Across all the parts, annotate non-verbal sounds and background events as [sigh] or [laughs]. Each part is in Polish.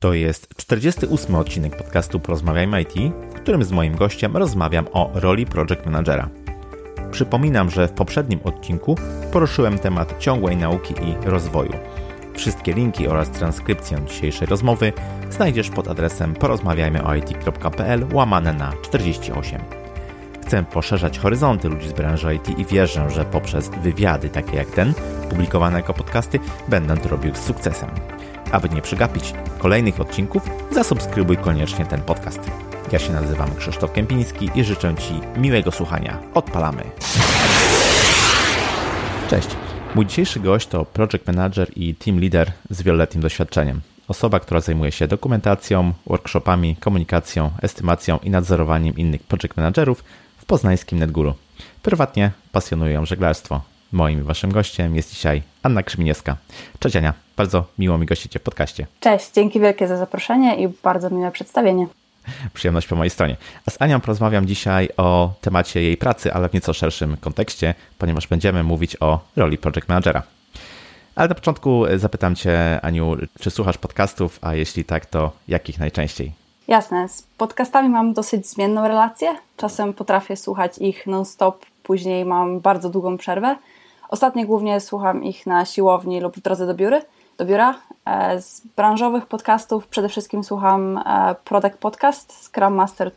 To jest 48 odcinek podcastu Porozmawiajmy IT, w którym z moim gościem rozmawiam o roli project managera. Przypominam, że w poprzednim odcinku poruszyłem temat ciągłej nauki i rozwoju. Wszystkie linki oraz transkrypcję dzisiejszej rozmowy znajdziesz pod adresem porozmawiajmyoit.pl łamane na 48. Chcę poszerzać horyzonty ludzi z branży IT i wierzę, że poprzez wywiady takie jak ten, publikowane jako podcasty, będę to robił z sukcesem. Aby nie przegapić kolejnych odcinków, zasubskrybuj koniecznie ten podcast. Ja się nazywam Krzysztof Kępiński i życzę Ci miłego słuchania. Odpalamy! Cześć! Mój dzisiejszy gość to project manager i team leader z wieloletnim doświadczeniem. Osoba, która zajmuje się dokumentacją, workshopami, komunikacją, estymacją i nadzorowaniem innych project managerów w poznańskim NetGuru. Prywatnie pasjonuje ją żeglarstwo. Moim i waszym gościem jest dzisiaj Anna Krzyminiewska. Cześć Ania, bardzo miło mi gościcie w podcaście. Cześć, dzięki wielkie za zaproszenie i bardzo miłe przedstawienie. Przyjemność po mojej stronie. A z Anią porozmawiam dzisiaj o temacie jej pracy, ale w nieco szerszym kontekście, ponieważ będziemy mówić o roli project managera. Ale na początku zapytam Cię, Aniu, czy słuchasz podcastów, a jeśli tak, to jakich najczęściej? Jasne, z podcastami mam dosyć zmienną relację. Czasem potrafię słuchać ich non-stop, później mam bardzo długą przerwę. Ostatnio głównie słucham ich na siłowni lub w drodze do, biury, do biura. E, z branżowych podcastów przede wszystkim słucham e, Product Podcast, Scrum Master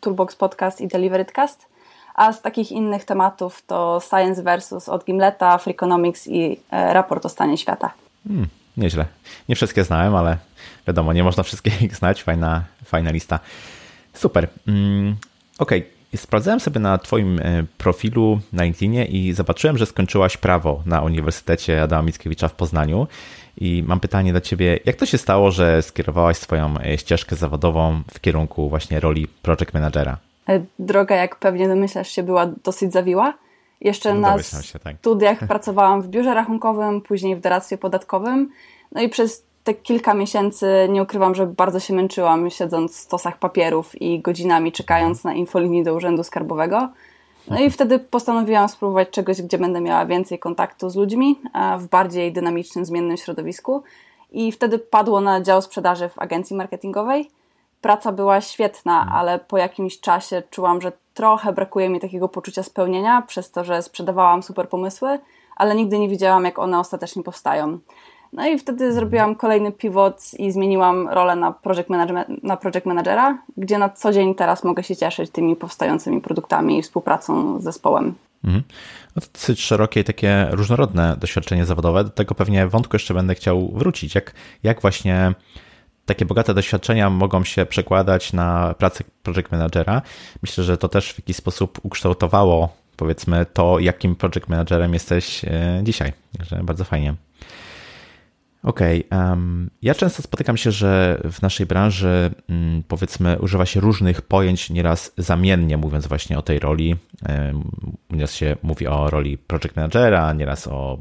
Toolbox Podcast i Deliverycast. A z takich innych tematów to Science Versus od Gimleta, Freakonomics i e, raport o stanie świata. Hmm, nieźle. Nie wszystkie znałem, ale wiadomo, nie można wszystkich [laughs] znać. Fajna, fajna lista. Super. Mm, Okej, okay. Sprawdzałem sobie na Twoim e, profilu na LinkedInie i zobaczyłem, że skończyłaś prawo na Uniwersytecie Adama Mickiewicza w Poznaniu. I mam pytanie do Ciebie, jak to się stało, że skierowałaś swoją e, ścieżkę zawodową w kierunku właśnie roli project managera? E, droga, jak pewnie domyślasz się, była dosyć zawiła. Jeszcze no, na się, tak. studiach [laughs] pracowałam w biurze rachunkowym, później w doradztwie podatkowym. No i przez te kilka miesięcy nie ukrywam, że bardzo się męczyłam, siedząc w stosach papierów i godzinami czekając na infolinii do Urzędu Skarbowego. No i wtedy postanowiłam spróbować czegoś, gdzie będę miała więcej kontaktu z ludźmi w bardziej dynamicznym, zmiennym środowisku. I wtedy padło na dział sprzedaży w agencji marketingowej. Praca była świetna, ale po jakimś czasie czułam, że trochę brakuje mi takiego poczucia spełnienia, przez to, że sprzedawałam super pomysły, ale nigdy nie widziałam, jak one ostatecznie powstają. No i wtedy zrobiłam kolejny pivot i zmieniłam rolę na project, na project managera, gdzie na co dzień teraz mogę się cieszyć tymi powstającymi produktami i współpracą z zespołem. Mhm. No to dosyć szerokie i takie różnorodne doświadczenie zawodowe. Do tego pewnie wątku jeszcze będę chciał wrócić. Jak, jak właśnie takie bogate doświadczenia mogą się przekładać na pracę project managera? Myślę, że to też w jakiś sposób ukształtowało powiedzmy to, jakim project managerem jesteś e, dzisiaj. Także bardzo fajnie. Okej. Okay, um, ja często spotykam się, że w naszej branży um, powiedzmy używa się różnych pojęć nieraz zamiennie, mówiąc właśnie o tej roli. Um, nieraz się mówi o roli project managera, nieraz o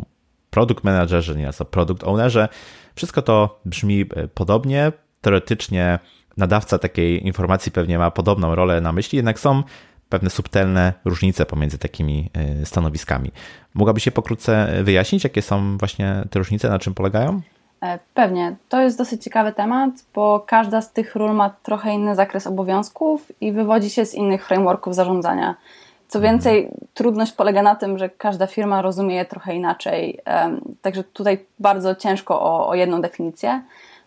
product managerze, nieraz o product ownerze. Wszystko to brzmi e, podobnie. Teoretycznie nadawca takiej informacji pewnie ma podobną rolę na myśli, jednak są pewne subtelne różnice pomiędzy takimi e, stanowiskami. Mogłaby się pokrótce wyjaśnić, jakie są właśnie te różnice, na czym polegają? E, pewnie. To jest dosyć ciekawy temat, bo każda z tych ról ma trochę inny zakres obowiązków i wywodzi się z innych frameworków zarządzania. Co mhm. więcej, trudność polega na tym, że każda firma rozumie je trochę inaczej, także tutaj bardzo ciężko o, o jedną definicję.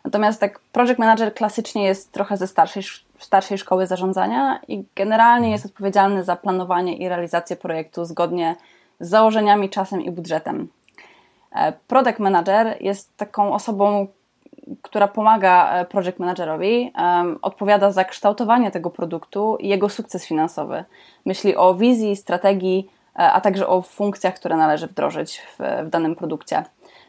Natomiast tak project manager klasycznie jest trochę ze starszej, starszej szkoły zarządzania i generalnie jest odpowiedzialny za planowanie i realizację projektu zgodnie z założeniami, czasem i budżetem. E, product manager jest taką osobą, która pomaga e, project managerowi, odpowiada za kształtowanie tego produktu i jego sukces finansowy. Myśli o wizji, strategii, e, a także o funkcjach, które należy wdrożyć w, w danym produkcie.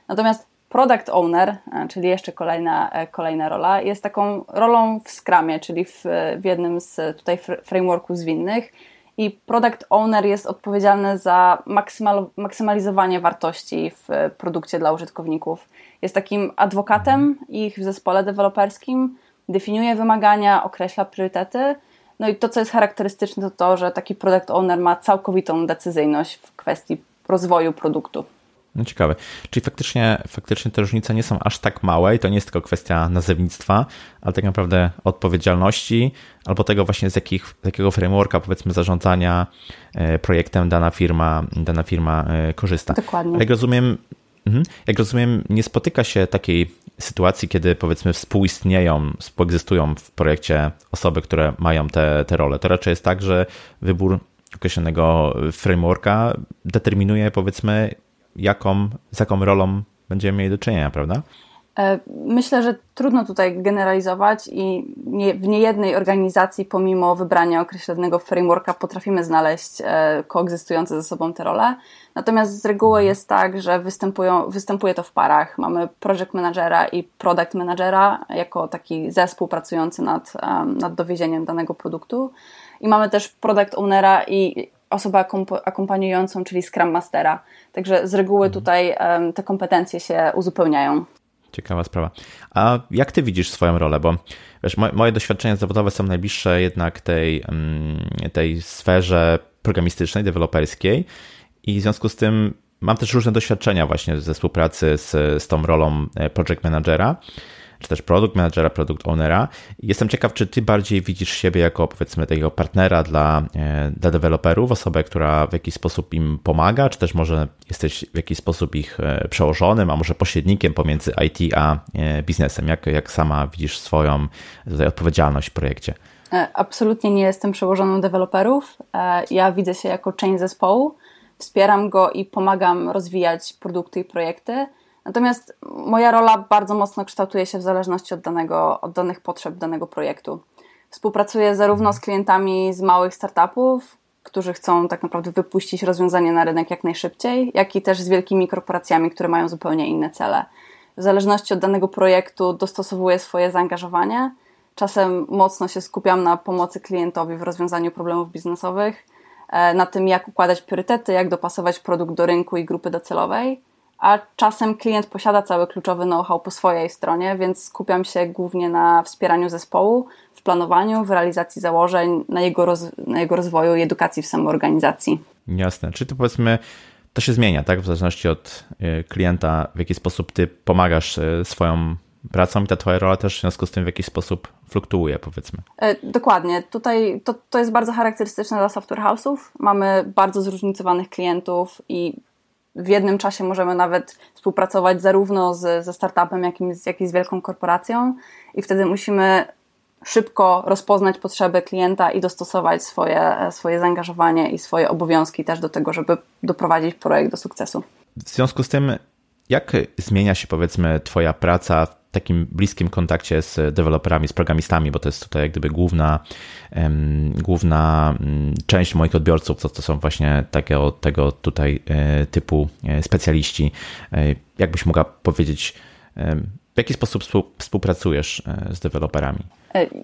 Natomiast product owner, czyli jeszcze kolejna, kolejna rola, jest taką rolą w Scrumie, czyli w, w jednym z tutaj frameworków zwinnych i product owner jest odpowiedzialny za maksymal, maksymalizowanie wartości w produkcie dla użytkowników. Jest takim adwokatem ich w zespole deweloperskim, definiuje wymagania, określa priorytety. No i to, co jest charakterystyczne, to to, że taki product owner ma całkowitą decyzyjność w kwestii rozwoju produktu. No ciekawe. Czyli faktycznie, faktycznie te różnice nie są aż tak małe i to nie jest tylko kwestia nazewnictwa, ale tak naprawdę odpowiedzialności albo tego właśnie z, jakich, z jakiego frameworka powiedzmy zarządzania e, projektem dana firma, dana firma e, korzysta. Dokładnie. Jak rozumiem, mhm, jak rozumiem, nie spotyka się takiej sytuacji, kiedy powiedzmy współistnieją, współegzystują w projekcie osoby, które mają te, te role. To raczej jest tak, że wybór określonego frameworka determinuje powiedzmy jaką, z jaką rolą będziemy mieli do czynienia, prawda? E, myślę, że trudno tutaj generalizować i nie, w niejednej organizacji, pomimo wybrania określonego frameworka, potrafimy znaleźć e, koegzystujące ze sobą te role. Natomiast z reguły jest tak, że występuje to w parach. Mamy project managera i product managera jako taki zespół pracujący nad, nad dowiezieniem danego produktu. I mamy też product ownera i osobę akompaniującą, czyli Scrum Mastera. Także z reguły mhm. tutaj te kompetencje się uzupełniają. Ciekawa sprawa. A jak ty widzisz swoją rolę? Bo wiesz, moje doświadczenia zawodowe są najbliższe jednak tej, tej sferze programistycznej, deweloperskiej i w związku z tym mam też różne doświadczenia właśnie ze współpracy z, z tą rolą e, project managera czy też product managera, product ownera. Jestem ciekaw, czy ty bardziej widzisz siebie jako powiedzmy takiego partnera dla, e, dla deweloperów, osobę, która w jakiś sposób im pomaga, czy też może jesteś w jakiś sposób ich e, przełożonym, a może pośrednikiem pomiędzy IT a e, biznesem. Jak, jak sama widzisz swoją tutaj odpowiedzialność w projekcie? Absolutnie nie jestem przełożoną deweloperów. Ja widzę się jako część zespołu, wspieram go i pomagam rozwijać produkty i projekty. Natomiast moja rola bardzo mocno kształtuje się w zależności od, danego, od danych potrzeb danego projektu. Współpracuję zarówno z klientami z małych startupów, którzy chcą tak naprawdę wypuścić rozwiązanie na rynek jak najszybciej, jak i też z wielkimi korporacjami, które mają zupełnie inne cele. W zależności od danego projektu dostosowuję swoje zaangażowanie. Czasem mocno się skupiam na pomocy klientowi w rozwiązaniu problemów biznesowych, e, na tym, jak układać priorytety, jak dopasować produkt do rynku i grupy docelowej a czasem klient posiada cały kluczowy know-how po swojej stronie, więc skupiam się głównie na wspieraniu zespołu, w planowaniu, w realizacji założeń, na jego, roz, na jego rozwoju i edukacji w samoorganizacji. Jasne. Czy to powiedzmy, to się zmienia, tak? W zależności od e, klienta, w jaki sposób ty pomagasz e, swoją pracą i ta twoja rola też w związku z tym w jakiś sposób fluktuuje, powiedzmy. E, dokładnie. Tutaj to, to jest bardzo charakterystyczne dla software house'ów. Mamy bardzo zróżnicowanych klientów i w jednym czasie możemy nawet współpracować zarówno z, ze startupem, jak i, z, jak i z wielką korporacją, i wtedy musimy szybko rozpoznać potrzeby klienta i dostosować swoje, swoje zaangażowanie i swoje obowiązki też do tego, żeby doprowadzić projekt do sukcesu. W związku z tym, jak zmienia się powiedzmy Twoja praca takim bliskim kontakcie z deweloperami, z programistami, bo to jest tutaj jak gdyby główna, główna mm, część moich odbiorców, to, to są właśnie takiego, tego tutaj e, typu e, specjaliści. E, jakbyś mogła powiedzieć, w jaki sposób współpracujesz z deweloperami?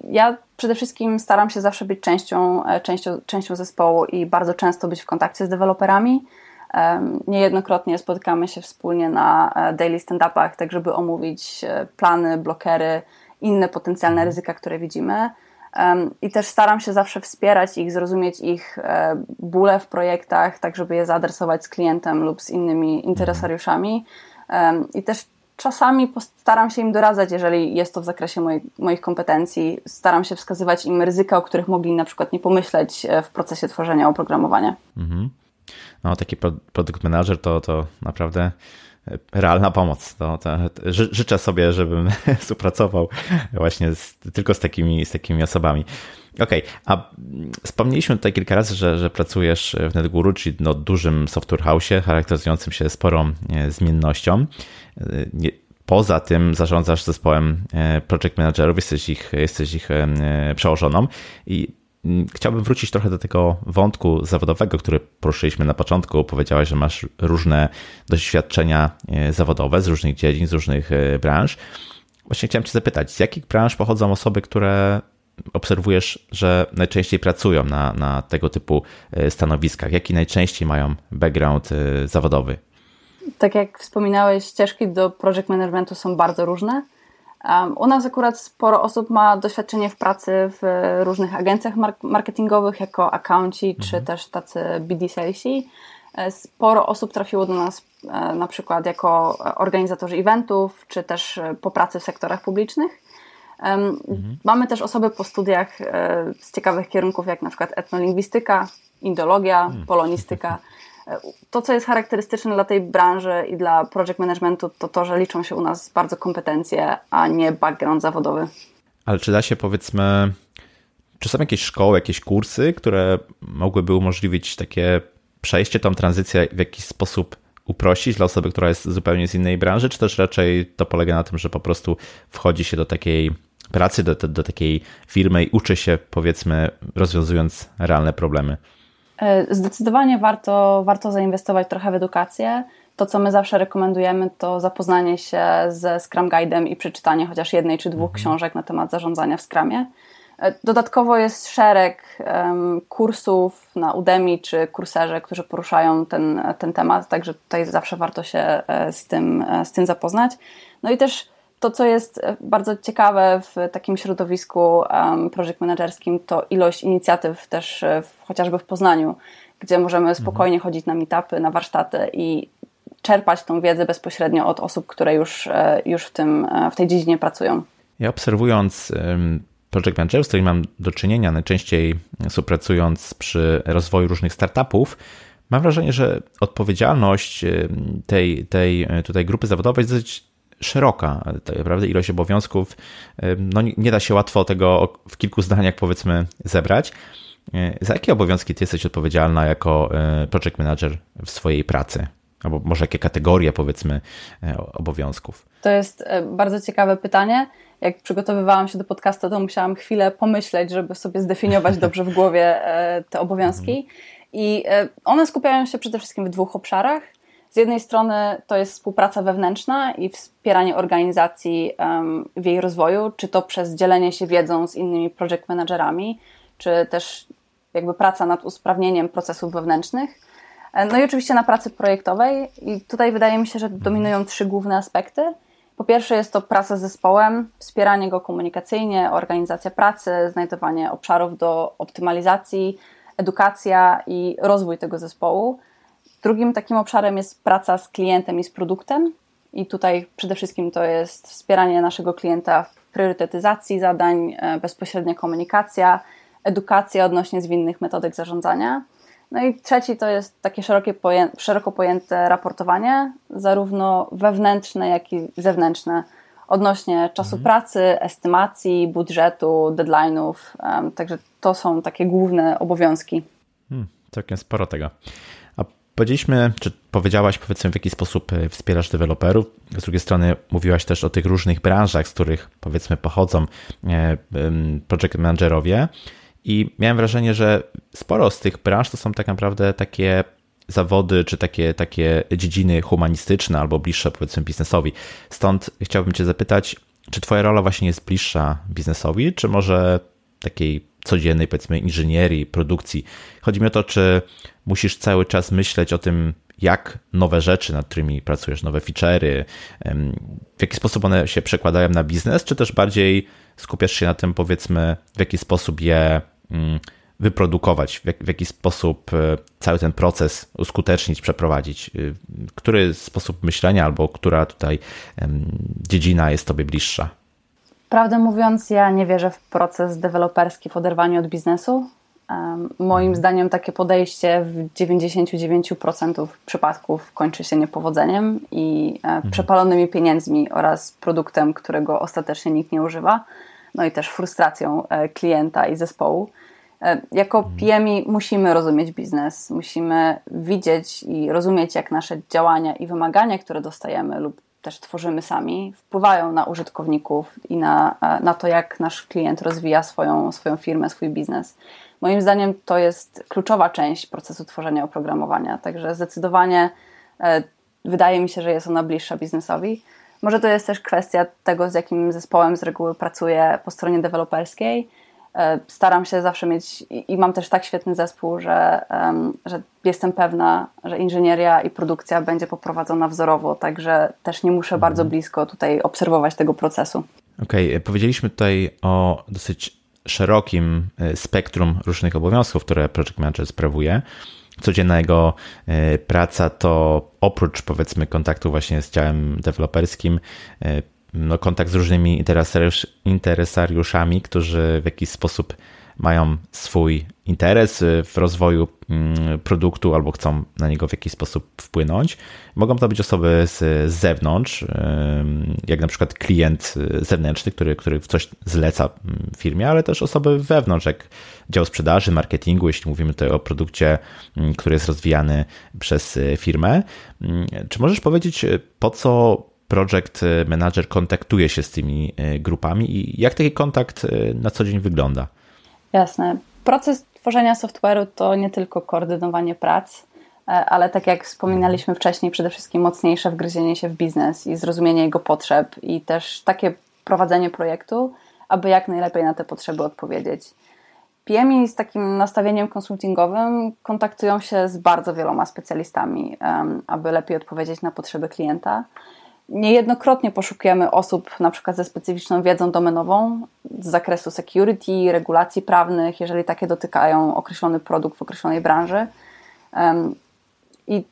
Ja przede wszystkim staram się zawsze być częścią, częścią, częścią zespołu i bardzo często być w kontakcie z deweloperami. Niejednokrotnie spotykamy się wspólnie na e, daily stand-upach, tak żeby omówić e, plany, blokery, inne potencjalne mhm. ryzyka, które widzimy. I też staram się zawsze wspierać ich, zrozumieć ich e, bóle w projektach, tak żeby je zaadresować z klientem lub z innymi mhm. interesariuszami. I też czasami staram się im doradzać, jeżeli jest to w zakresie moich, moich kompetencji. Staram się wskazywać im ryzyka, o których mogli na przykład nie pomyśleć w procesie tworzenia oprogramowania. Mhm no, taki produkt manager to, to naprawdę realna pomoc. To, to, ży, życzę sobie, żebym [laughs] współpracował właśnie z, tylko z takimi, z takimi osobami. Okej, okay, a wspomnieliśmy tutaj kilka razy, że, że pracujesz w NetGuru, czyli no dużym software house, charakteryzującym się sporą e, zmiennością. E, poza tym zarządzasz zespołem e, project managerów, jesteś ich, jesteś ich przełożoną i chciałbym wrócić trochę do tego wątku zawodowego, który poruszyliśmy na początku. Powiedziałaś, że masz różne doświadczenia e, zawodowe z różnych dziedzin, z różnych e, branż. Właśnie chciałem Cię zapytać, z jakich branż pochodzą osoby, które obserwujesz, że najczęściej pracują na, na tego typu e, stanowiskach? Jaki najczęściej mają background zawodowy? Tak jak wspominałeś, ścieżki do project managementu są bardzo różne. U nas akurat sporo osób ma doświadczenie w pracy w różnych agencjach marketingowych jako accounci, mhm. czy też tacy BD salesi. Sporo osób trafiło do nas na przykład jako organizatorzy eventów, czy też po pracy w sektorach publicznych. Mhm. Mamy też osoby po studiach z ciekawych kierunków, jak na przykład etnolingwistyka, indologia, hmm. polonistyka. [laughs] To, co jest charakterystyczne dla tej branży i dla project managementu, to to, że liczą się u nas bardzo kompetencje, a nie background zawodowy. Ale czy da się powiedzmy, czy są jakieś szkoły, jakieś kursy, które mogłyby umożliwić takie przejście, tą tranzycję w jakiś sposób uprościć dla osoby, która jest zupełnie z innej branży, czy też raczej to polega na tym, że po prostu wchodzi się do takiej pracy, do, do, do takiej firmy i uczy się, powiedzmy, rozwiązując realne problemy? E, zdecydowanie warto, warto zainwestować trochę w edukację. To, co my zawsze rekomendujemy, to zapoznanie się ze Scrum Guide'em i przeczytanie chociaż jednej czy dwóch mhm. książek na temat zarządzania w Scrumie. E, dodatkowo jest szereg um, kursów na Udemy czy kurserze, którzy poruszają ten, ten temat, także tutaj zawsze warto się e, z tym, z tym zapoznać. No i też to, co jest e, bardzo ciekawe w takim środowisku um, project managerskim, to ilość inicjatyw też e, w, chociażby w Poznaniu, gdzie możemy mhm. spokojnie chodzić na meetupy, na warsztaty i czerpać tą wiedzę bezpośrednio od osób, które już, e, już w, tym, w tej dziedzinie pracują. Ja obserwując project managerów, z którymi mam do czynienia, najczęściej współpracując przy rozwoju różnych startupów, mam wrażenie, że odpowiedzialność tej, tej tutaj grupy zawodowej jest dosyć szeroka, tak naprawdę ilość obowiązków, no nie da się łatwo tego w kilku zdaniach powiedzmy zebrać. E, za jakie obowiązki ty jesteś odpowiedzialna jako e, project manager w swojej pracy? Albo może jakie kategorie powiedzmy e, obowiązków? To jest bardzo ciekawe pytanie. Jak przygotowywałam się do podcastu, to musiałam chwilę pomyśleć, żeby sobie zdefiniować dobrze w głowie te obowiązki. Mhm. I one skupiają się przede wszystkim w dwóch obszarach. Z jednej strony to jest współpraca wewnętrzna i wspieranie organizacji w jej rozwoju, czy to przez dzielenie się wiedzą z innymi project managerami, czy też jakby praca nad usprawnieniem procesów wewnętrznych. E, no i oczywiście na pracy projektowej i tutaj wydaje mi się, że dominują trzy główne aspekty. Po pierwsze jest to praca z zespołem, wspieranie go komunikacyjnie, organizacja pracy, znajdowanie obszarów do optymalizacji, edukacja i rozwój tego zespołu. Drugim takim obszarem jest praca z klientem i z produktem. I tutaj przede wszystkim to jest wspieranie naszego klienta w priorytetyzacji zadań, e, bezpośrednia komunikacja, edukacja odnośnie zwinnych metodek zarządzania. No i trzeci to jest takie szerokie szeroko pojęte raportowanie, zarówno wewnętrzne, jak i zewnętrzne, odnośnie czasu mhm. pracy, estymacji, budżetu, deadline'ów. Także to są takie główne obowiązki. Hmm, całkiem sporo tego. Powiedzieliśmy, czy powiedziałaś, powiedzmy, w jaki sposób e, wspierasz deweloperów. Z drugiej strony mówiłaś też o tych różnych branżach, z których powiedzmy pochodzą e, project managerowie. I miałem wrażenie, że sporo z tych branż to są tak naprawdę takie zawody, czy takie, takie dziedziny humanistyczne albo bliższe powiedzmy biznesowi. Stąd chciałbym Cię zapytać, czy Twoja rola właśnie jest bliższa biznesowi, czy może takiej codziennej, powiedzmy, inżynierii, produkcji. Chodzi mi o to, czy musisz cały czas myśleć o tym, jak nowe rzeczy, nad którymi pracujesz, nowe feature'y, w jaki sposób one się przekładają na biznes, czy też bardziej skupiasz się na tym, powiedzmy, w jaki sposób je mm, wyprodukować, w, jak, w jaki sposób e, cały ten proces uskutecznić, przeprowadzić. E, który sposób myślenia albo która tutaj dziedzina jest Tobie bliższa? Prawdę mówiąc, ja nie wierzę w proces deweloperski w oderwaniu od biznesu. Moim mhm. zdaniem takie podejście w 99% przypadków kończy się niepowodzeniem i e, mhm. przepalonymi pieniędzmi oraz produktem, którego ostatecznie nikt nie używa, no i też frustracją e, klienta i zespołu. E, jako mhm. PMI musimy rozumieć biznes, musimy widzieć i rozumieć, jak nasze działania i wymagania, które dostajemy lub też tworzymy sami, wpływają na użytkowników i na, na to, jak nasz klient rozwija swoją, swoją firmę, swój biznes. Moim zdaniem to jest kluczowa część procesu tworzenia oprogramowania, także zdecydowanie e, wydaje mi się, że jest ona bliższa biznesowi. Może to jest też kwestia tego, z jakim zespołem z reguły pracuję po stronie deweloperskiej E, staram się zawsze mieć i mam też tak świetny zespół, że, że jestem pewna, że inżynieria i produkcja będzie poprowadzona wzorowo, także też nie muszę bardzo mhm. blisko tutaj obserwować tego procesu. Okej, okay. powiedzieliśmy tutaj o dosyć szerokim e, spektrum różnych obowiązków, które project manager sprawuje, codzienna jego praca to oprócz powiedzmy kontaktu właśnie z działem deweloperskim, no, kontakt z różnymi interesariuszami, którzy w jakiś sposób mają swój interes w rozwoju mm, produktu albo chcą na niego w jakiś sposób wpłynąć. Mogą to być osoby z, zewnątrz, jak na przykład klient zewnętrzny, który, który coś zleca mm, firmie, ale też osoby wewnątrz, jak dział sprzedaży, marketingu, jeśli mówimy tutaj o produkcie, mm, który jest rozwijany przez firmę. Czy możesz powiedzieć, po co project manager kontaktuje się z tymi e, grupami i jak taki kontakt e, na co dzień wygląda? Jasne. Proces tworzenia software'u to nie tylko koordynowanie prac, e, ale tak jak wspominaliśmy wcześniej, przede wszystkim mocniejsze wgryzienie się w biznes i zrozumienie jego potrzeb i też takie prowadzenie projektu, aby jak najlepiej na te potrzeby odpowiedzieć. PMI z takim nastawieniem konsultingowym kontaktują się z bardzo wieloma specjalistami, aby lepiej odpowiedzieć na potrzeby klienta. Niejednokrotnie poszukujemy osób na przykład ze specyficzną wiedzą domenową z zakresu security, regulacji prawnych, jeżeli takie dotykają określony produkt w określonej branży. I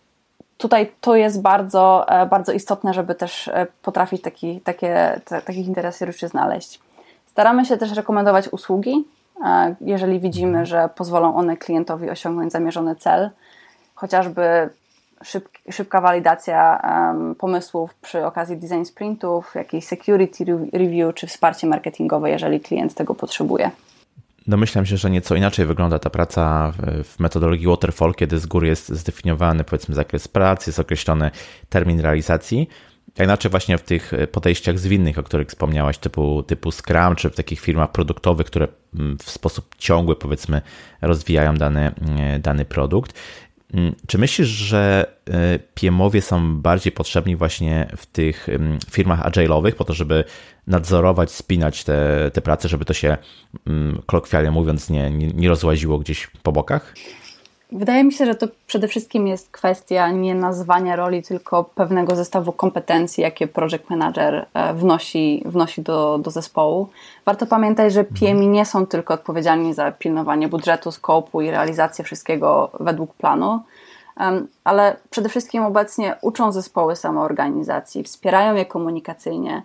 tutaj to jest bardzo, e, bardzo istotne, żeby też e, potrafić taki, takie, te, takich interesariuszy znaleźć. Staramy się też rekomendować usługi, e, jeżeli widzimy, że pozwolą one klientowi osiągnąć zamierzony cel, chociażby szyb, szybka walidacja um, pomysłów przy okazji design sprintów, jakiejś security review czy wsparcie marketingowe, jeżeli klient tego potrzebuje. Domyślam się, że nieco inaczej wygląda ta praca w metodologii waterfall, kiedy z góry jest zdefiniowany powiedzmy zakres pracy, jest określony termin realizacji. A inaczej właśnie w tych podejściach zwinnych, o których wspomniałaś, typu, typu Scrum, czy w takich firmach produktowych, które mm, w sposób ciągły powiedzmy rozwijają dany, dany produkt. Mm, czy myślisz, że e, PM-owie są bardziej potrzebni właśnie w tych mm, firmach agile'owych po to, żeby nadzorować, spinać te, te prace, żeby to się mm, kolokwialnie mówiąc nie, nie, nie rozłaziło gdzieś po bokach? Wydaje mi się, że to przede wszystkim jest kwestia nie nazwania roli, tylko pewnego zestawu kompetencji, jakie project manager e, wnosi, wnosi do, do zespołu. Warto pamiętać, że mhm. PMI nie są tylko odpowiedzialni za pilnowanie budżetu, skopu i realizację wszystkiego według planu, ale przede wszystkim obecnie uczą zespoły samoorganizacji, wspierają je komunikacyjnie,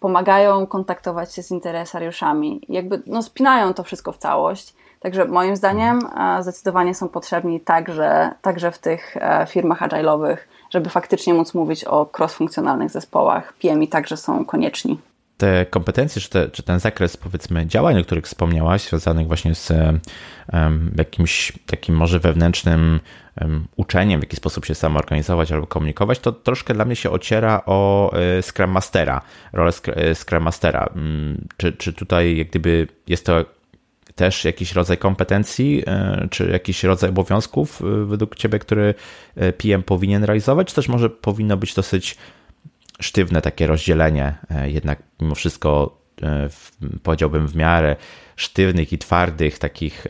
pomagają kontaktować się z interesariuszami, jakby no, spinają to wszystko w całość. Także moim zdaniem e, zdecydowanie są potrzebni także, także w tych e, firmach agile'owych, żeby faktycznie móc mówić o cross-funkcjonalnych zespołach. PMI także są konieczni te kompetencje, czy, te, czy, ten zakres, powiedzmy, działań, o których wspomniałaś, związanych właśnie z um, jakimś takim może wewnętrznym um, uczeniem, w jaki sposób się samoorganizować albo komunikować, to troszkę dla mnie się ociera o y, Scrum Mastera, rolę Scrum Mastera. Um, czy, czy tutaj jak gdyby jest to też jakiś rodzaj kompetencji, e, czy jakiś rodzaj obowiązków e, według Ciebie, który e, PM powinien realizować, czy też może powinno być dosyć sztywne takie rozdzielenie, jednak mimo wszystko powiedziałbym w miarę sztywnych i twardych takich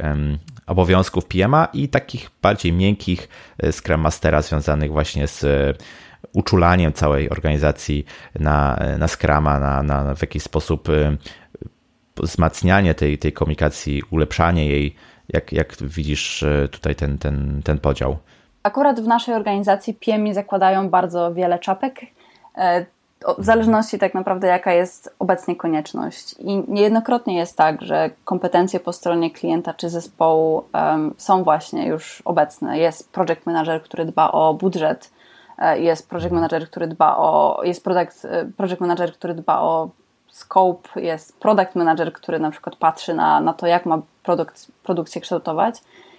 obowiązków PM'a i takich bardziej miękkich Scrum Mastera związanych właśnie z uczulaniem całej organizacji na, na Scrama, na, na w jakiś sposób wzmacnianie tej, tej komunikacji, ulepszanie jej. Jak, jak widzisz e, tutaj ten, ten, ten podział? Akurat w naszej organizacji PMI zakładają bardzo wiele czapek, e, w zależności tak naprawdę jaka jest obecnie konieczność. I niejednokrotnie jest tak, że kompetencje po stronie klienta czy zespołu um, są właśnie już obecne. Jest project manager, który dba o budżet, e, jest project manager, który dba o, jest product, project manager, który dba o scope jest product manager, który na przykład patrzy na, na to, jak ma produkt, produkcję kształtować.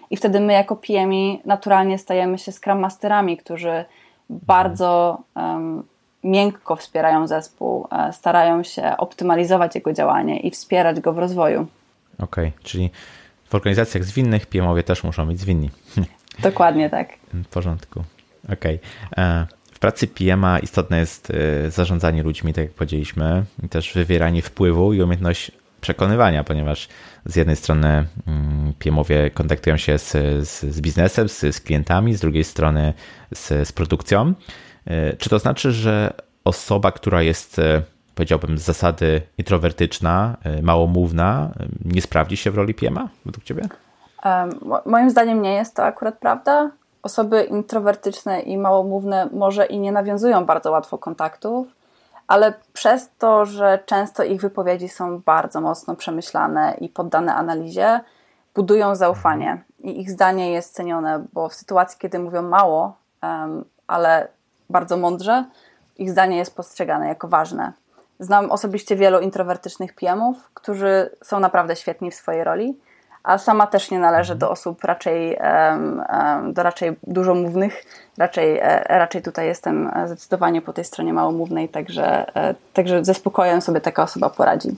I wtedy my jako PMI naturalnie stajemy się Scrum Masterami, którzy bardzo um, miękko wspierają zespół, e, starają się optymalizować jego działanie i wspierać go w rozwoju. Okej, okay, czyli w organizacjach zwinnych PMowie też muszą być zwinni. [laughs] Dokładnie tak. W porządku. Okej. Okay. E, pracy PM-a istotne jest y, zarządzanie ludźmi, tak jak powiedzieliśmy, i też wywieranie wpływu i umiejętność przekonywania, ponieważ z jednej strony mm, PM-owie kontaktują się z, z, z biznesem, z, z, klientami, z drugiej strony z, z produkcją. Y, czy to znaczy, że osoba, która jest, y, powiedziałbym, z zasady introwertyczna, małomówna, nie sprawdzi się w roli PM-a według Ciebie? Moim zdaniem nie jest to akurat prawda. Osoby introwertyczne i małomówne może i nie nawiązują bardzo łatwo kontaktów, ale przez to, że często ich wypowiedzi są bardzo mocno przemyślane i poddane analizie, budują zaufanie i ich zdanie jest cenione, bo w sytuacji, kiedy mówią mało, ale bardzo mądrze, ich zdanie jest postrzegane jako ważne. Znam osobiście wielu introwertycznych PM-ów, którzy są naprawdę świetni w swojej roli, a sama też nie należę do osób raczej, do raczej dużomównych. Raczej, e, raczej tutaj jestem zdecydowanie po tej stronie małomównej, także, e, także ze spokojem sobie taka osoba poradzi.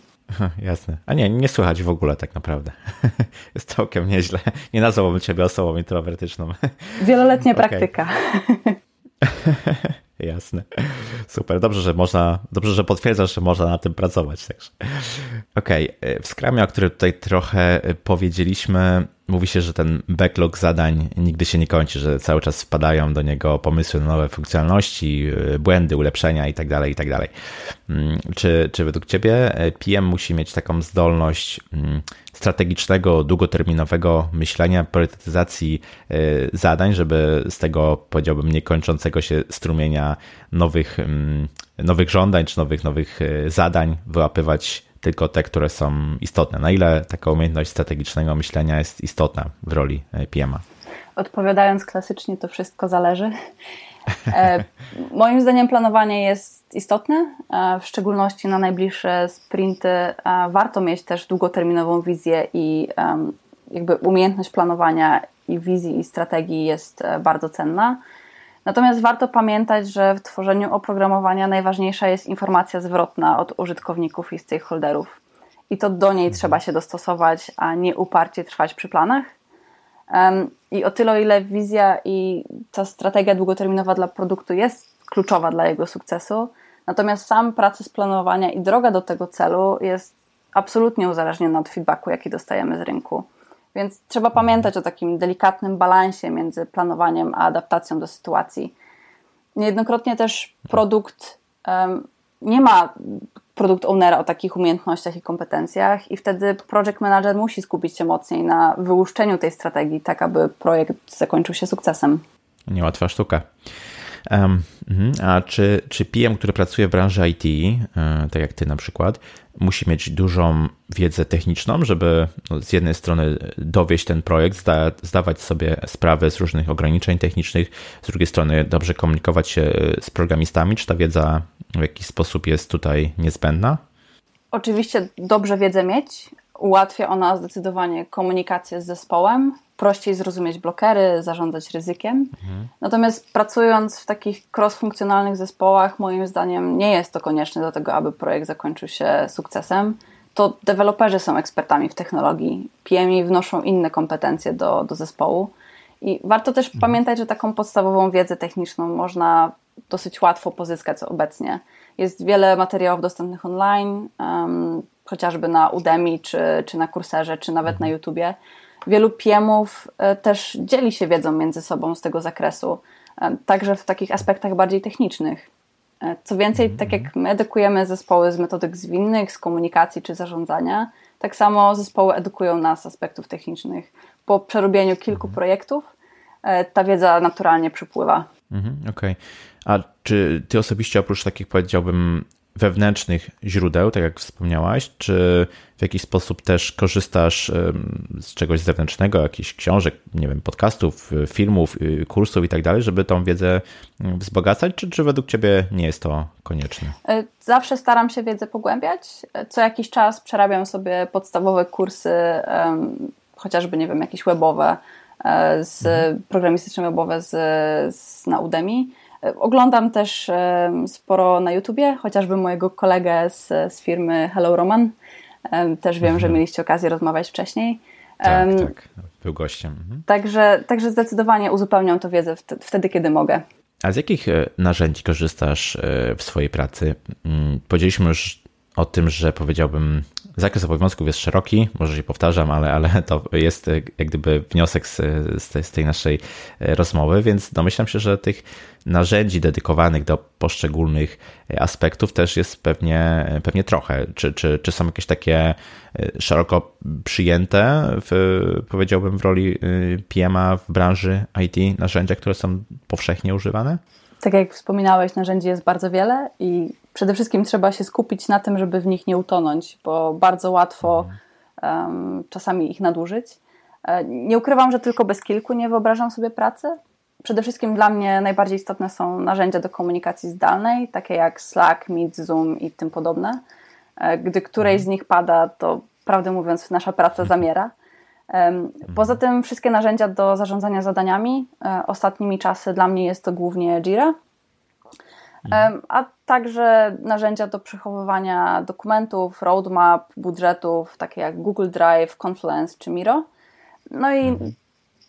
Jasne. A nie, nie słychać w ogóle tak naprawdę. [laughs] Jest całkiem nieźle. Nie nazwałbym ciebie osobą introwertyczną. Wieloletnia [laughs] praktyka. [laughs] [laughs] Jasne. Super. Dobrze, że można, dobrze, że potwierdzasz, że można na tym pracować. Także. Okej. Okay. W Scrumie, o którym tutaj trochę powiedzieliśmy, mówi się, że ten backlog zadań nigdy się nie kończy, że cały czas wpadają do niego pomysły na nowe funkcjonalności, błędy, ulepszenia itd., tak itd. Tak mm, czy, czy według Ciebie PM musi mieć taką zdolność mm, strategicznego, długoterminowego myślenia, priorytetyzacji y, zadań, żeby z tego, powiedziałbym, niekończącego się strumienia nowych, mm, nowych żądań czy nowych, nowych y, zadań wyłapywać tylko te, które są istotne. Na ile taka umiejętność strategicznego myślenia jest istotna w roli y, PMA? Odpowiadając klasycznie, to wszystko zależy. E, [laughs] moim zdaniem planowanie jest istotne, e, w szczególności na najbliższe sprinty. E, warto mieć też długoterminową wizję i jakby umiejętność planowania i wizji i strategii jest bardzo cenna. Natomiast warto pamiętać, że w tworzeniu oprogramowania najważniejsza jest informacja zwrotna od użytkowników i stakeholderów. I to do niej trzeba się dostosować, a nie uparcie trwać przy planach. I o tyle, ile wizja i ta strategia długoterminowa dla produktu jest kluczowa dla jego sukcesu, natomiast sam proces planowania i droga do tego celu jest absolutnie uzależniona od feedbacku, jaki dostajemy z rynku. Więc trzeba pamiętać o takim delikatnym balansie między planowaniem a adaptacją do sytuacji. Niejednokrotnie też produkt um, nie ma produkt ownera o takich umiejętnościach i kompetencjach i wtedy project manager musi skupić się mocniej na wyłuszczeniu tej strategii, tak aby projekt zakończył się sukcesem. Niełatwa sztuka. Um, a czy, czy PM, który pracuje w branży IT, e, tak jak ty na przykład, musi mieć dużą wiedzę techniczną, żeby no, z jednej strony dowieść ten projekt, zda, zdawać sobie sprawę z różnych ograniczeń technicznych, z drugiej strony dobrze komunikować się z programistami? Czy ta wiedza w jakiś sposób jest tutaj niezbędna? Oczywiście dobrze wiedzę mieć. Ułatwia ona zdecydowanie komunikację z zespołem, prościej zrozumieć blokery, zarządzać ryzykiem. Mhm. Natomiast pracując w takich cross-funkcjonalnych zespołach, moim zdaniem nie jest to konieczne do tego, aby projekt zakończył się sukcesem. To deweloperzy są ekspertami w technologii, PMI wnoszą inne kompetencje do, do zespołu. I warto też mhm. pamiętać, że taką podstawową wiedzę techniczną można dosyć łatwo pozyskać obecnie. Jest wiele materiałów dostępnych online, um, chociażby na Udemy, czy, czy na Kurserze, czy nawet na. YouTubie wielu PMów e, też dzieli się wiedzą między sobą z tego zakresu, e, także w takich aspektach bardziej technicznych. E, co więcej, tak jak my edukujemy zespoły z metodyk zwinnych, z komunikacji czy zarządzania, tak samo zespoły edukują nas z aspektów technicznych. Po przerobieniu kilku projektów ta wiedza naturalnie przypływa. Mhm, Okej. Okay. A czy ty osobiście oprócz takich powiedziałbym wewnętrznych źródeł, tak jak wspomniałaś, czy w jakiś sposób też korzystasz z czegoś zewnętrznego, jakichś książek, nie wiem, podcastów, filmów, y, kursów i tak dalej, żeby tą wiedzę wzbogacać, czy, czy według Ciebie nie jest to konieczne? E, zawsze staram się wiedzę pogłębiać. E, co jakiś czas przerabiam sobie podstawowe kursy, chociażby, nie wiem, jakieś webowe, e, z mhm. programistyczne webowe z, z na Udemy Oglądam też sporo na YouTubie, chociażby mojego kolegę z, z firmy Hello Roman. Też wiem, że mhm. mieliście okazję rozmawiać wcześniej. Tak, tak, był gościem. Mhm. Także, także zdecydowanie uzupełniam to wiedzę wtedy, kiedy mogę. A z jakich e, narzędzi korzystasz e, w swojej pracy? Mm, powiedzieliśmy już o tym, że powiedziałbym, zakres obowiązków jest szeroki, może się powtarzam, ale, ale to jest jak gdyby wniosek z, z, tej naszej rozmowy, więc domyślam się, że tych narzędzi dedykowanych do poszczególnych aspektów też jest pewnie, pewnie trochę. Czy, czy, czy są jakieś takie szeroko przyjęte, w, powiedziałbym, w roli PMA w branży IT narzędzia, które są powszechnie używane? Tak jak wspominałeś, narzędzi jest bardzo wiele i przede wszystkim trzeba się skupić na tym, żeby w nich nie utonąć, bo bardzo łatwo um, czasami ich nadużyć. E, nie ukrywam, że tylko bez kilku nie wyobrażam sobie pracy. Przede wszystkim dla mnie najbardziej istotne są narzędzia do komunikacji zdalnej, takie jak Slack, Meet, Zoom i tym podobne. E, gdy którejś z nich pada, to prawdę mówiąc, nasza praca zamiera. Poza tym wszystkie narzędzia do zarządzania zadaniami. E, ostatnimi czasy dla mnie jest to głównie Jira, a także narzędzia do przechowywania dokumentów, roadmap, budżetów, takie jak Google Drive, Confluence czy Miro. No i mhm.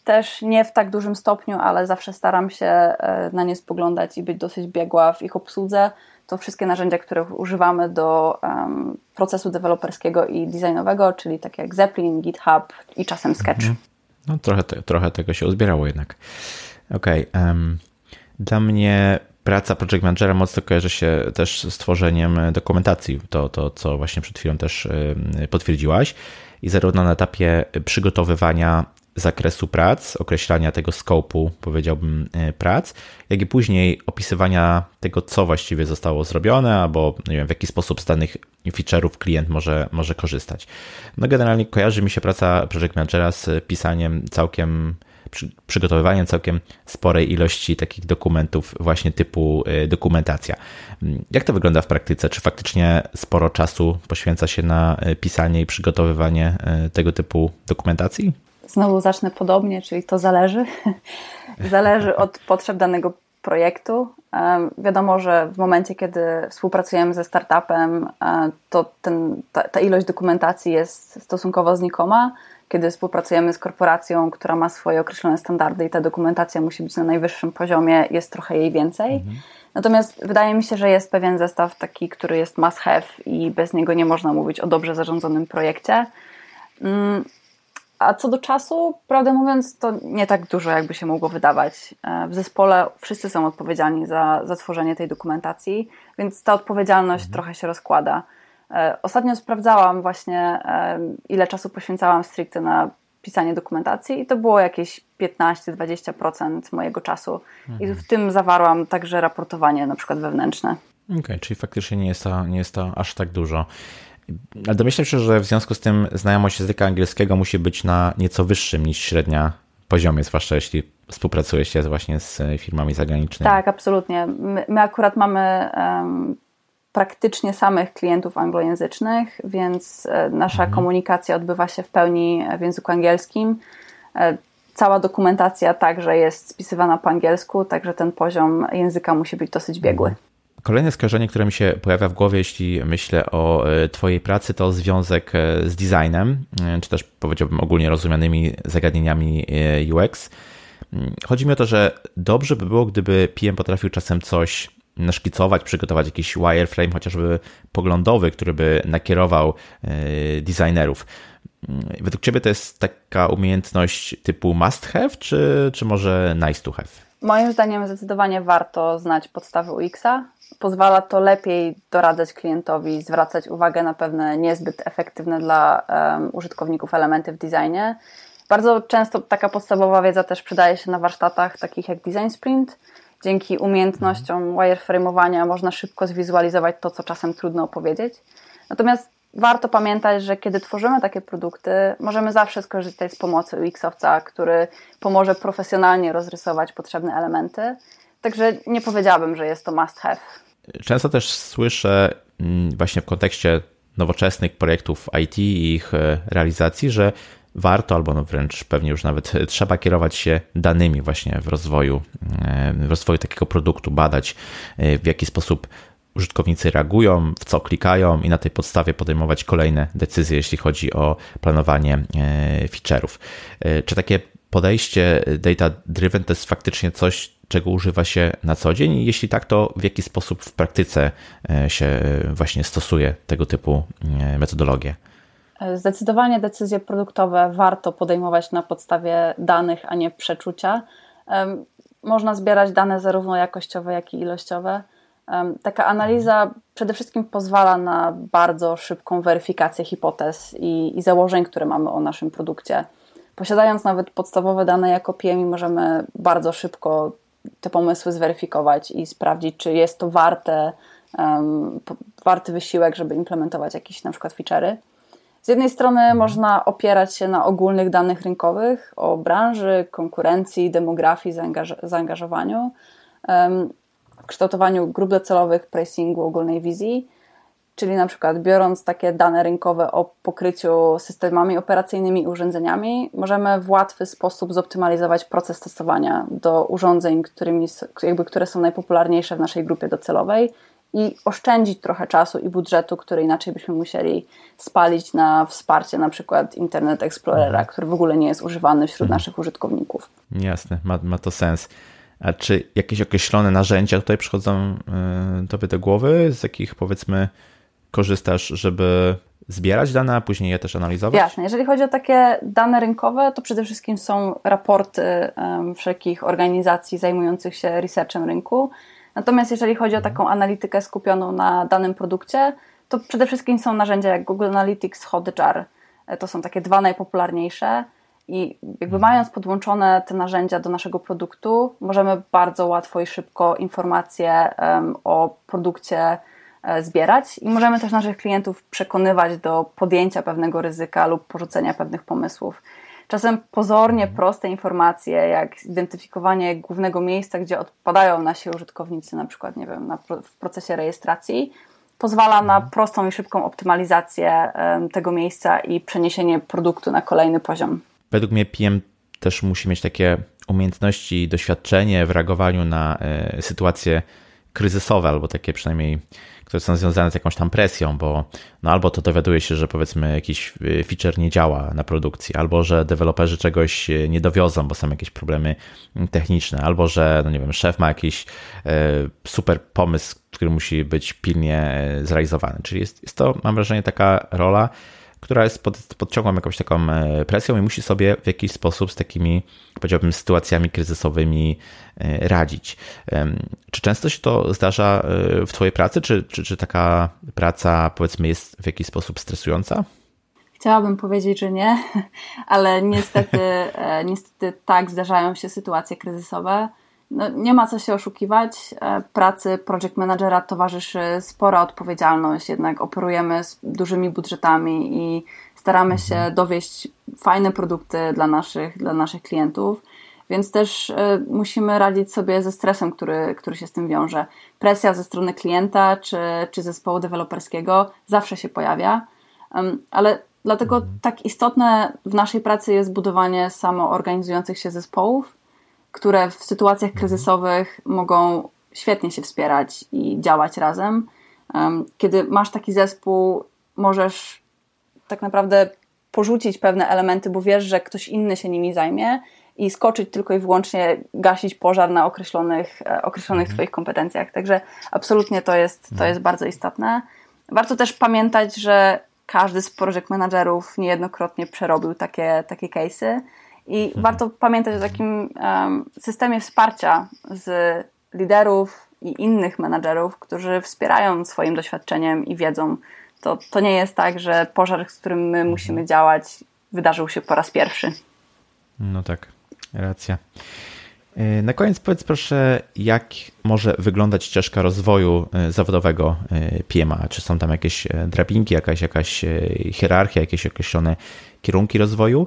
też nie w tak dużym stopniu, ale zawsze staram się e, na nie spoglądać i być dosyć biegła w ich obsłudze to wszystkie narzędzia, których używamy do um, procesu deweloperskiego i designowego, czyli takie jak Zeppelin, GitHub i czasem Sketch. Mhm. No trochę, te, trochę tego się uzbierało jednak. Okej. Okay, um, dla mnie praca project managera mocno kojarzy się też z tworzeniem dokumentacji. To, to co właśnie przed chwilą też potwierdziłaś. I zarówno na etapie przygotowywania zakresu prac, określania tego skopu, powiedziałbym, e, prac, jak i później opisywania tego, co właściwie zostało zrobione, albo nie wiem, w jaki sposób z danych feature'ów klient może, może korzystać. No generalnie kojarzy mi się praca project managera z pisaniem całkiem przygotowywaniem całkiem sporej ilości takich dokumentów właśnie typu e, dokumentacja. Jak to wygląda w praktyce? Czy faktycznie sporo czasu poświęca się na e, pisanie i przygotowywanie tego typu dokumentacji? Znowu zacznę podobnie, czyli to zależy. [laughs] zależy od potrzeb danego projektu. Wiadomo, że w momencie, kiedy współpracujemy ze startupem, e, to ten, ta, ta ilość dokumentacji jest stosunkowo znikoma. Kiedy współpracujemy z korporacją, która ma swoje określone standardy i ta dokumentacja musi być na najwyższym poziomie, jest trochę jej więcej. Mhm. Natomiast wydaje mi się, że jest pewien zestaw taki, który jest must have i bez niego nie można mówić o dobrze zarządzonym projekcie. A co do czasu, prawdę mówiąc, to nie tak dużo, jakby się mogło wydawać. E, w zespole wszyscy są odpowiedzialni za, za tworzenie tej dokumentacji, więc ta odpowiedzialność mhm. trochę się rozkłada. E, ostatnio sprawdzałam właśnie, e, ile czasu poświęcałam stricte na pisanie dokumentacji i to było jakieś 15-20% mojego czasu. Mhm. I w tym zawarłam także raportowanie na przykład wewnętrzne. Okej, okay, czyli faktycznie nie jest, to, nie jest to aż tak dużo. Ale domyślam się, że w związku z tym znajomość języka angielskiego musi być na nieco wyższym niż średnia poziomie, zwłaszcza jeśli współpracuje się właśnie z firmami zagranicznymi. Tak, absolutnie. My, my akurat mamy um, praktycznie samych klientów anglojęzycznych, więc e, nasza mhm. komunikacja odbywa się w pełni w języku angielskim. E, cała dokumentacja także jest spisywana po angielsku, także ten poziom języka musi być dosyć biegły. Mhm. Kolejne skojarzenie, które mi się pojawia w głowie, jeśli myślę o e, Twojej pracy, to związek e, z designem, e, czy też powiedziałbym ogólnie rozumianymi zagadnieniami UX. Mm, chodzi mi o to, że dobrze by było, gdyby PM potrafił czasem coś naszkicować, przygotować jakiś wireframe, chociażby poglądowy, który by nakierował designerów. Mm, według Ciebie to jest taka umiejętność typu must have, czy, czy może nice to have? Moim zdaniem zdecydowanie warto znać podstawy UX-a, pozwala to lepiej doradzać klientowi, zwracać uwagę na pewne niezbyt efektywne dla um, użytkowników elementy w designie. Bardzo często taka podstawowa wiedza też przydaje się na warsztatach takich jak Design Sprint. Dzięki umiejętnościom wireframe'owania można szybko zwizualizować to, co czasem trudno opowiedzieć. Natomiast warto pamiętać, że kiedy tworzymy takie produkty, możemy zawsze skorzystać z pomocy UX-owca, który pomoże profesjonalnie rozrysować potrzebne elementy. Także nie powiedziałabym, że jest to must have. Często też słyszę mm, właśnie w kontekście nowoczesnych projektów IT i ich e, realizacji, że warto albo no wręcz pewnie już nawet trzeba kierować się danymi właśnie w rozwoju, e, w rozwoju takiego produktu, badać e, w jaki sposób użytkownicy reagują, w co klikają i na tej podstawie podejmować kolejne decyzje, jeśli chodzi o planowanie feature'ów. Czy takie podejście data driven to jest faktycznie coś, czego używa się na co dzień jeśli tak, to w jaki sposób w praktyce się właśnie stosuje tego typu metodologie? Zdecydowanie decyzje produktowe warto podejmować na podstawie danych, a nie przeczucia. Można zbierać dane zarówno jakościowe, jak i ilościowe. Taka analiza przede wszystkim pozwala na bardzo szybką weryfikację hipotez i, i założeń, które mamy o naszym produkcie. Posiadając nawet podstawowe dane jako PMI, możemy bardzo szybko te pomysły zweryfikować i sprawdzić, czy jest to warte, um, warty wysiłek, żeby implementować jakieś na przykład feature'y. Z jednej strony można opierać się na ogólnych danych rynkowych o branży, konkurencji, demografii, zaangaż zaangażowaniu, w kształtowaniu grup docelowych, pricingu, ogólnej wizji, czyli na przykład biorąc takie dane rynkowe o pokryciu systemami operacyjnymi i urządzeniami, możemy w łatwy sposób zoptymalizować proces testowania do urządzeń, którymi, jakby, które są najpopularniejsze w naszej grupie docelowej i oszczędzić trochę czasu i budżetu, który inaczej byśmy musieli spalić na wsparcie na przykład Internet Explorera, mhm. który w ogóle nie jest używany wśród mhm. naszych użytkowników. Jasne, ma, ma to sens. A czy jakieś określone narzędzia tutaj przychodzą y, tobie do głowy, z jakich powiedzmy korzystasz, żeby zbierać dane, a później je też analizować? Jasne. Jeżeli chodzi o takie dane rynkowe, to przede wszystkim są raporty um, wszelkich organizacji zajmujących się researchem rynku. Natomiast jeżeli chodzi o mhm. taką analitykę skupioną na danym produkcie, to przede wszystkim są narzędzia jak Google Analytics, Hotjar. E, to są takie dwa najpopularniejsze. I jakby mhm. mając podłączone te narzędzia do naszego produktu, możemy bardzo łatwo i szybko informacje um, o produkcie zbierać i możemy też naszych klientów przekonywać do podjęcia pewnego ryzyka lub porzucenia pewnych pomysłów. Czasem pozornie mhm. proste informacje, jak zidentyfikowanie głównego miejsca, gdzie odpadają nasi użytkownicy, na przykład, nie wiem, na, w procesie rejestracji, pozwala na mhm. prostą i szybką optymalizację tego miejsca i przeniesienie produktu na kolejny poziom. Według mnie PM też musi mieć takie umiejętności i doświadczenie w reagowaniu na e, sytuacje kryzysowe, albo takie przynajmniej które są związane z jakąś tam presją, bo no albo to dowiaduje się, że powiedzmy jakiś y, feature nie działa na produkcji, albo że deweloperzy czegoś y, nie dowiozą, bo są jakieś problemy techniczne, albo że, no nie wiem, szef ma jakiś y, super pomysł, który musi być pilnie zrealizowany. Czyli jest, jest to, mam wrażenie, taka rola, która jest pod, pod ciągłą jakąś taką e, presją i musi sobie w jakiś sposób z takimi, powiedziałbym, sytuacjami kryzysowymi e, radzić. Czy często się to zdarza e, w Twojej pracy, czy, czy, czy taka praca, powiedzmy, jest w jakiś sposób stresująca? Chciałabym powiedzieć, że nie, [laughs] ale niestety, niestety tak zdarzają się sytuacje kryzysowe no, nie ma co się oszukiwać. E, pracy project managera towarzyszy spora odpowiedzialność, jednak operujemy z dużymi budżetami i staramy się mhm. dowieść fajne produkty dla naszych, dla naszych klientów. Więc też e, musimy radzić sobie ze stresem, który, który się z tym wiąże. Presja ze strony klienta czy, czy zespołu deweloperskiego zawsze się pojawia, ale dlatego mhm. tak istotne w naszej pracy jest budowanie samoorganizujących się zespołów, które w sytuacjach mhm. kryzysowych mogą świetnie się wspierać i działać razem. Kiedy masz taki zespół, możesz tak naprawdę porzucić pewne elementy, bo wiesz, że ktoś inny się nimi zajmie i skoczyć tylko i wyłącznie gasić pożar na określonych, e, określonych mhm. Twoich kompetencjach. Także absolutnie to jest, to mhm. jest bardzo istotne. Warto też pamiętać, że każdy z project managerów niejednokrotnie przerobił takie, takie case'y i mhm. warto pamiętać o takim um, systemie wsparcia z liderów i innych menadżerów, którzy wspierają swoim doświadczeniem i wiedzą. To, to nie jest tak, że pożar, z którym my musimy mhm. działać, wydarzył się po raz pierwszy. No tak, racja. E, na koniec powiedz proszę, jak może wyglądać ścieżka rozwoju e, zawodowego e, PMA? Czy są tam jakieś drabinki, jakaś, jakaś hierarchia, jakieś określone kierunki rozwoju?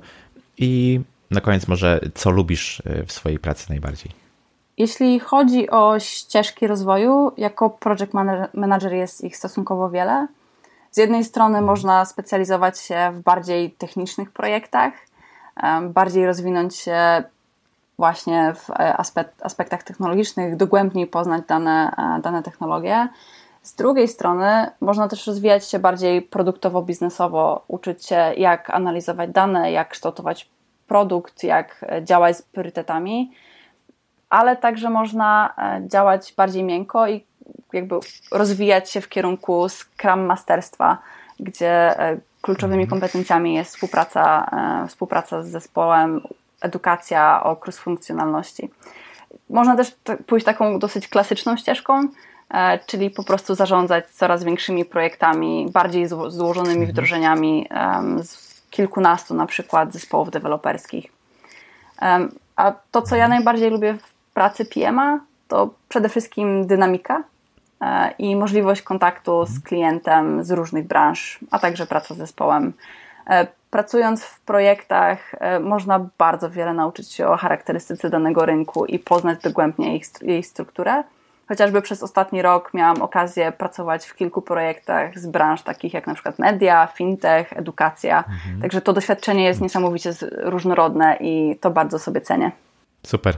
I na koniec może, co lubisz e, w swojej pracy najbardziej? Jeśli chodzi o ścieżki rozwoju, jako project manager jest ich stosunkowo wiele. Z jednej strony można specjalizować się w bardziej technicznych projektach, bardziej rozwinąć się właśnie w e, aspekt, aspektach technologicznych, dogłębniej poznać dane, e, dane technologie. Z drugiej strony można też rozwijać się bardziej produktowo-biznesowo, uczyć się jak analizować dane, jak kształtować produkt, jak działać z priorytetami. ale także można działać bardziej miękko i jakby rozwijać się w kierunku Scrum Masterstwa, gdzie kluczowymi mhm. kompetencjami jest współpraca, współpraca z zespołem, edukacja o cross-funkcjonalności. Można też pójść taką dosyć klasyczną ścieżką, e, czyli po prostu zarządzać coraz większymi projektami, bardziej złożonymi mhm. wdrożeniami z kilkunastu na przykład zespołów deweloperskich. A to, co ja najbardziej lubię w pracy PMA, to przede wszystkim dynamika e, i możliwość kontaktu z mhm. klientem z różnych branż, a także praca z zespołem. E, pracując w projektach, e, można bardzo wiele nauczyć się o charakterystyce danego rynku i poznać dogłębnie jej, jej strukturę. Chociażby przez ostatni rok miałam okazję pracować w kilku projektach z branż takich jak na przykład media, fintech, edukacja. Mhm. Także to doświadczenie jest niesamowicie różnorodne i to bardzo sobie cenię. Super.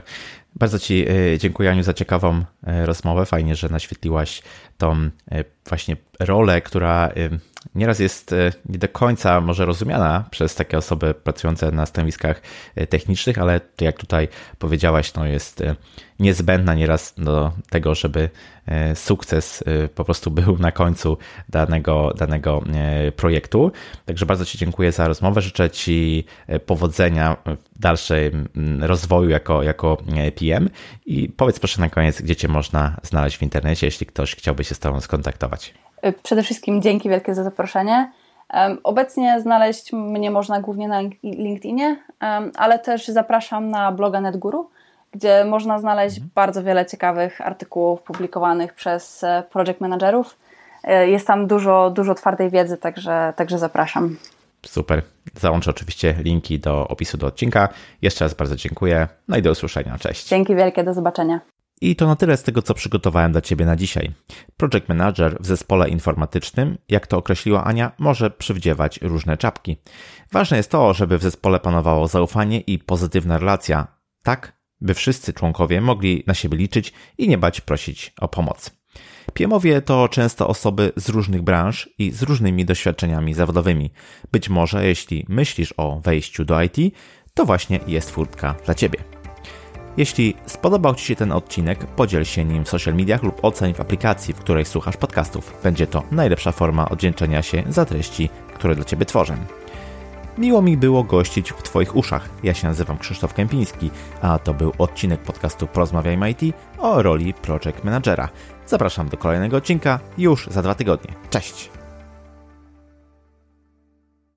Bardzo Ci e, dziękuję, Aniu, za ciekawą rozmowę. Fajnie, że naświetliłaś tą właśnie rolę, która nieraz jest e, nie do końca może rozumiana przez takie osoby pracujące na stanowiskach e, technicznych, ale jak tutaj powiedziałaś, no jest e, niezbędna nieraz do tego, żeby sukces po prostu był na końcu danego, danego projektu. Także bardzo Ci dziękuję za rozmowę. Życzę Ci powodzenia w dalszym rozwoju jako, jako PM i powiedz proszę na koniec, gdzie Cię można znaleźć w internecie, jeśli ktoś chciałby się z Tobą skontaktować. Y, przede wszystkim dzięki wielkie za zaproszenie. Obecnie znaleźć mnie można głównie na LinkedInie, ale też zapraszam na bloga NetGuru, gdzie można znaleźć mhm. bardzo wiele ciekawych artykułów publikowanych przez e, project managerów. E, jest tam dużo, dużo twardej wiedzy, także, także zapraszam. Super. Załączę oczywiście linki do opisu do odcinka. Jeszcze raz bardzo dziękuję. No i do usłyszenia. Cześć. Dzięki wielkie, do zobaczenia. I to na tyle z tego, co przygotowałem dla Ciebie na dzisiaj. Project Manager w zespole informatycznym, jak to określiła Ania, może przywdziewać różne czapki. Ważne jest to, żeby w zespole panowało zaufanie i pozytywna relacja, tak by wszyscy członkowie mogli na siebie liczyć i nie bać prosić o pomoc. PMowie to często osoby z różnych branż i z różnymi doświadczeniami zawodowymi. Być może jeśli myślisz o wejściu do IT, to właśnie jest furtka dla Ciebie. Jeśli spodobał Ci się ten odcinek, podziel się nim w social mediach lub oceń w aplikacji, w której słuchasz podcastów. Będzie to najlepsza forma oddzięczenia się za treści, które dla Ciebie tworzę. Miło mi było gościć w Twoich uszach. Ja się nazywam Krzysztof Kępiński, a to był odcinek podcastu Porozmawiajmy IT o roli Project Managera. Zapraszam do kolejnego odcinka już za dwa tygodnie. Cześć!